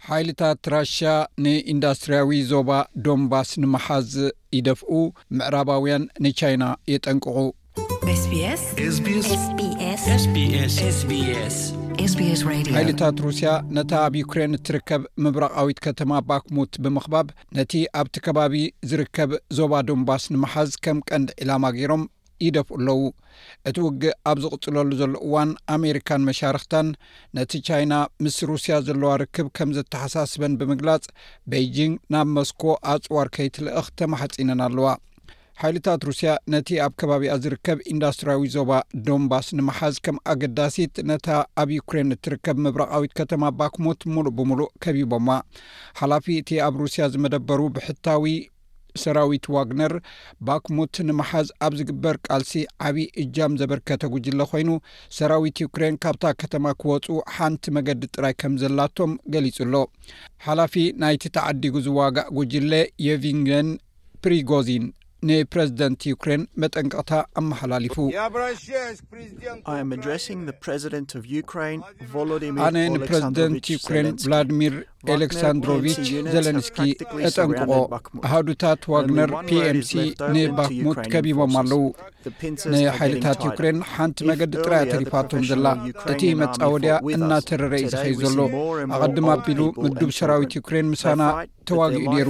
ሓይልታት ራሽያ ንኢንዳስትርያዊ ዞባ ዶንባስ ንምሓዝ ይደፍኡ፣ ምዕራባውያን ንቻይና የጠንቅቑ። ሓይልታት ሩስያ ነታ ኣብ ዩክሬን እትርከብ ምብራቓዊት ከተማ ባክሙት ብምኽባብ ነቲ ኣብቲ ከባቢ ዝርከብ ዞባ ዶንባስ ንምሓዝ ከም ቀንዲ ዒላማ ገይሮም ይደፍኡ ኣለዉ። እቲ ውግእ ኣብ ዝቕጽለሉ ዘሎ እዋን ኣሜሪካን መሻርኽታን ነቲ ቻይና ምስ ሩስያ ዘለዋ ርክብ ከም ዘተሓሳስበን ብምግላጽ በይጂንግ ናብ መስኮ ኣጽዋር ከይትልእኽ ተማሕጺነን ኣለዋ። ሓይልታት ሩስያ ነቲ ኣብ ከባቢኣ ዝርከብ ኢንዳስትርያዊ ዞባ ዶንባስ ንምሓዝ ከም ኣገዳሲት ነታ ኣብ ዩክሬን እትርከብ ምብራቓዊት ከተማ ባክሙት ምሉእ ብምሉእ ከቢቦማ። ሓላፊ እቲ ኣብ ሩስያ ዝመደበሩ ብሕታዊ ሰራዊት ዋግነር፣ ባክሙት ንምሓዝ ኣብ ዝግበር ቃልሲ ዓቢ እጃም ዘበርከተ ጉጅለ ኮይኑ፣ ሰራዊት ዩክሬን ካብታ ከተማ ክወጹ ሓንቲ መገዲ ጥራይ ከም ዘላቶም ገሊጹ ኣሎ። ሓላፊ ናይቲ ተዓዲጉ ዝዋጋእ ጉጅለ የቭንገን ፕሪጎዚን ንፕረዚደንት ዩክሬን መጠንቀቕታ ኣመሓላሊፉ። ኣነ ንፕረዚደንት ዩክሬን ቭላድሚር ኤሌክሳንድሮቪች ዘለንስኪ ተጠንቅቖ ኣሃዱታት ዋግነር ፒኤምሲ ንባክሙት ከቢቦም ኣለዉ ንሓይልታት ዩክሬን ሓንቲ መገዲ ጥራያ ተሪፋቶም ዘላ እቲ መፃወድያ እናተረረ ዩ ዝኸይ ዘሎ ኣቐድማ ኣቢሉ ምዱብ ሰራዊት ዩክሬን ምሳና ተዋግኡ ነይሩ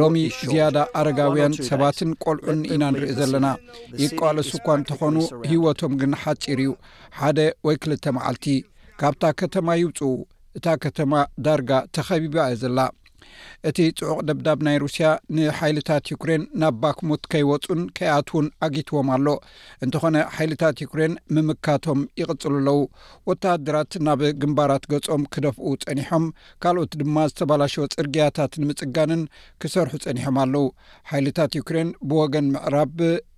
ሎሚ ዝያዳ ኣረጋውያን ሰባትን ቆልዑን ኢና ንርኢ ዘለና ይቃለሱ እኳ እንተኾኑ ሂወቶም ግን ሓፂር እዩ ሓደ ወይ ክልተ መዓልቲ ካብታ ከተማ ይውፅኡ እታ ከተማ ዳርጋ ተኸቢባ እያ ዘላ። እቲ ጽዑቕ ደብዳብ ናይ ሩስያ ንሓይልታት ዩክሬን ናብ ባክሙት ከይወጹን ከይኣትዉን ዓጊትዎም ኣሎ። እንተኾነ ሓይልታት ዩክሬን ምምካቶም ይቕጽሉ ኣለዉ። ወተሃደራት ናብ ግንባራት ገጾም ክደፍኡ ጸኒሖም፣ ካልኦት ድማ ዝተባላሸወ ጽርግያታት ንምጽጋንን ክሰርሑ ጸኒሖም ኣለዉ። ሓይልታት ዩክሬን ብወገን ምዕራብ፣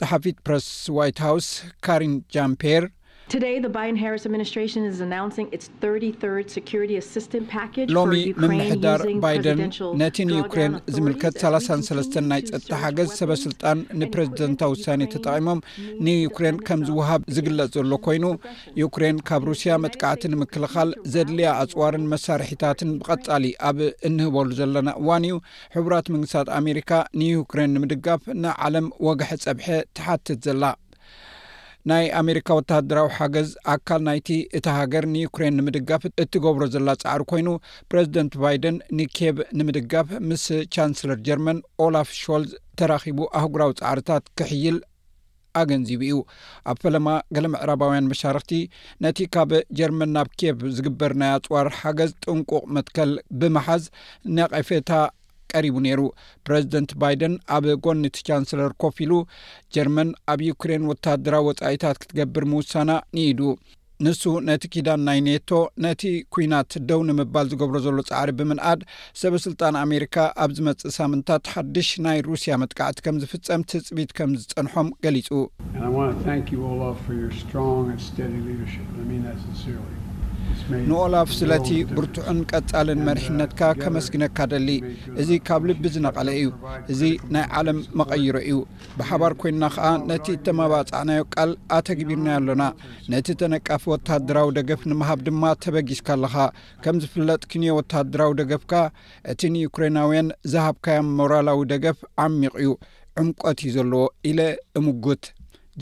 ጸሓፊት ፕረስ ዋይት ሃውስ ካሪን ጃን ፒየር፣ ሎሚ ምምሕዳር ባይደን ነቲ ንዩክሬን ዝምልከት ሰላሳን ሰለስተን ናይ ጸጥታ ሓገዝ ሰበ ስልጣን ንፕረዚደንታዊ ውሳኔ ተጠቒሞም ንዩክሬን ከም ዝውሃብ ዝግለጽ ዘሎ ኮይኑ ዩክሬን ካብ ሩስያ መጥቃዕቲ ንምክልኻል ዘድልያ ኣጽዋርን መሳርሒታትን ብቐጻሊ ኣብ እንህበሉ ዘለና እዋን እዩ ሕቡራት መንግስታት ኣሜሪካ ንዩክሬን ንምድጋፍ ንዓለም ወግሐ ጸብሐ ትሓትት ዘላ ናይ ኣሜሪካ ወተሃደራዊ ሓገዝ ኣካል ናይቲ እታ ሃገር ንዩክሬን ንምድጋፍ እትገብሮ ዘላ ጻዕሪ ኮይኑ ፕረዚደንት ባይደን ንኬብ ንምድጋፍ ምስ ቻንስለር ጀርመን ኦላፍ ሾልዝ ተራኺቡ ኣህጉራዊ ጻዕርታት ክሕይል ኣገንዚቡ እዩ። ኣብ ፈለማ ገለ ምዕራባውያን መሻርኽቲ ነቲ ካብ ጀርመን ናብ ኪየቭ ዝግበር ናይ ኣጽዋር ሓገዝ ጥንቁቕ መትከል ብምሓዝ ነቐፌታ ቀሪቡ ነይሩ። ፕረዚደንት ባይደን ኣብ ጎኒ እቲ ቻንስለር ኮፍ ኢሉ ጀርመን ኣብ ዩክሬን ወተሃደራዊ ወጻኢታት ክትገብር ምውሳና ንኢዱ። ንሱ ነቲ ኪዳን ናይ ኔቶ ነቲ ኩናት ደው ንምባል ዝገብሮ ዘሎ ጻዕሪ ብምንኣድ ሰበ ስልጣን ኣሜሪካ ኣብ ዝመጽእ ሳምንታት ሓድሽ ናይ ሩስያ መጥቃዕቲ ከም ዝፍጸም ትጽቢት ከም ዝጸንሖም ገሊጹ። ንኦላፍ ስለቲ ብርቱዕን ቀጻልን uh, መሪሕነትካ ከመስግነካ ደሊ። እዚ ካብ ልቢ ዝነቐለ እዩ። እዚ ናይ ዓለም መቐይሮ እዩ። ብሓባር ኮይንና ከኣ ነቲ እተመባጻዕናዮ ቃል ኣተግቢርናዮ ኣሎና። ነቲ ተነቃፊ ወተሃደራዊ ደገፍ ንምሃብ ድማ ተበጊስካ ኣለኻ። ከም ዝፍለጥ ክንዮ ወተሃደራዊ ደገፍካ እቲ ንዩክሬናውያን ዝሃብካዮም ሞራላዊ ደገፍ ዓሚቕ እዩ፣ ዕምቈት እዩ ዘለዎ ኢለ እምጕት።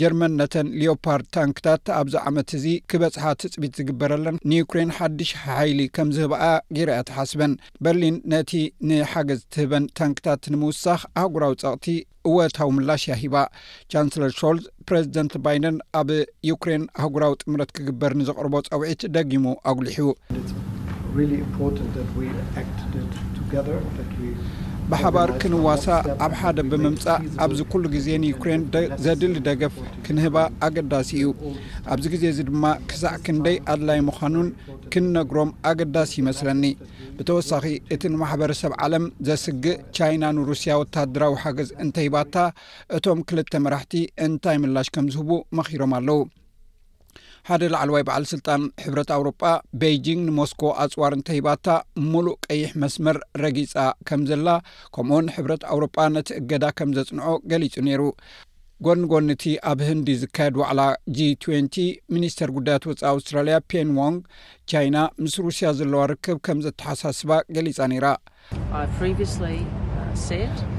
ጀርመን ነተን ሊዮፓርድ ታንክታት ኣብዚ ዓመት እዚ ክበጽሓ ትጽቢት ዝግበረለን ንዩክሬን ሓድሽ ሓይሊ ከም ዝህብኣ ገይራ እያ ትሓስበን። በርሊን ነቲ ንሓገዝ እትህበን ታንክታት ንምውሳኽ ኣህጉራዊ ጸቕቲ እወታዊ ምላሽ እያ ሂባ። ቻንስለር ሾልዝ ፕረዚደንት ባይደን ኣብ ዩክሬን ኣህጉራዊ ጥምረት ክግበር ንዘቕርቦ ጸውዒት ደጊሙ ኣጉሊሑ። ብሓባር ክንዋሳእ ኣብ ሓደ ብምምፃእ ኣብዚ ኩሉ ግዜ ንዩክሬን ዘድሊ ደገፍ ክንህባ ኣገዳሲ እዩ። ኣብዚ ግዜ እዚ ድማ ክሳዕ ክንደይ ኣድላይ ምዃኑን ክንነግሮም ኣገዳሲ ይመስለኒ። ብተወሳኺ እቲ ንማሕበረሰብ ዓለም ዘስግእ ቻይና ንሩስያ ወተሃደራዊ ሓገዝ እንተሂባታ እቶም ክልተ መራሕቲ እንታይ ምላሽ ከም ዝህቡ መኺሮም ኣለዉ። ሓደ ላዕለዋይ በዓል ስልጣን ሕብረት ኣውሮጳ ቤይጂንግ ንሞስኮ ኣፅዋር እንተሂባታ ሙሉእ ቀይሕ መስመር ረጊፃ ከም ዘላ ከምኡውን ሕብረት ኣውሮጳ ነቲ እገዳ ከም ዘፅንዖ ገሊፁ ነይሩ። ጎኒ ጎኒ እቲ ኣብ ህንዲ ዝካየድ ዋዕላ ጂ ትንቲ ሚኒስተር ጉዳያት ወፃኢ ኣውስትራልያ ፔን ዎንግ ቻይና ምስ ሩስያ ዘለዋ ርክብ ከም ዘተሓሳስባ ገሊፃ ነይራ።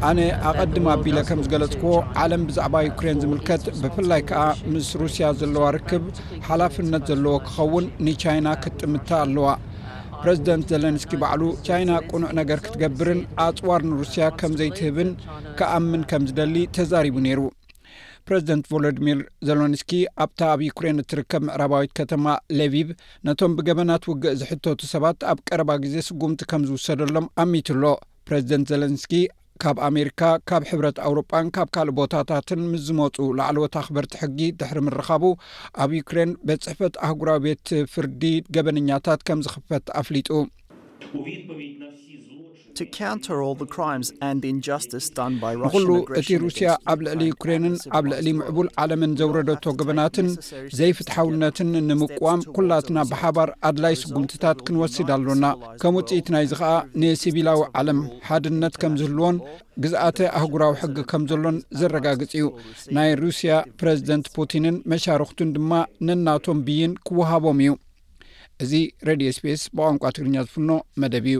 ኣነ ኣቐድም ኣቢለ ከም ዝገለጽክዎ ዓለም ብዛዕባ ዩክሬን ዝምልከት ብፍላይ ከዓ ምስ ሩስያ ዘለዋ ርክብ ሓላፍነት ዘለዎ ክኸውን ንቻይና ክትጥምታ ኣለዋ ፕረዚደንት ዘለንስኪ ባዕሉ ቻይና ቅኑዕ ነገር ክትገብርን ኣፅዋር ንሩስያ ከም ዘይትህብን ክኣምን ከም ዝደሊ ተዛሪቡ ነይሩ። ፕረዚደንት ቮሎድሚር ዘሎንስኪ ኣብታ ኣብ ዩክሬን እትርከብ ምዕራባዊት ከተማ ሌቪቭ ነቶም ብገበናት ውግእ ዝሕተቱ ሰባት ኣብ ቀረባ ግዜ ስጉምቲ ከም ዝውሰደሎም ኣሚቱ ኣሎ። ፕረዚደንት ዘለንስኪ ካብ ኣሜሪካ፣ ካብ ሕብረት ኣውሮጳን ካብ ካልእ ቦታታትን ምስ ዝመጹ ላዕለዎት ኣኽበርቲ ሕጊ ድሕሪ ምርኻቡ ኣብ ዩክሬን ቤት ጽሕፈት ኣህጉራዊ ቤት ፍርዲ ገበነኛታት ከም ዝኽፈት ኣፍሊጡ። ንዅሉ እቲ ሩስያ ኣብ ልዕሊ ዩክሬንን ኣብ ልዕሊ ምዕቡል ዓለምን ዘውረደቶ ገበናትን ዘይፍትሓውነትን ንምቅዋም ኵላትና ብሓባር ኣድላይ ስጕምትታት ክንወስድ ኣሎና። ከም ውጽኢት ናይዚ ኸኣ ንሲቪላዊ ዓለም ሓድነት ከም ዝህልዎን ግዝኣተ ኣህጕራዊ ሕጊ ከም ዘሎን ዘረጋግጽ እዩ። ናይ ሩስያ ፕረዚደንት ፑቲንን መሻርኽቱን ድማ ነናቶም ብይን ክወሃቦም እዩ። እዚ ሬድዮ ስፔስ ብቛንቋ ትግርኛ ዝፍኖ መደብ እዩ።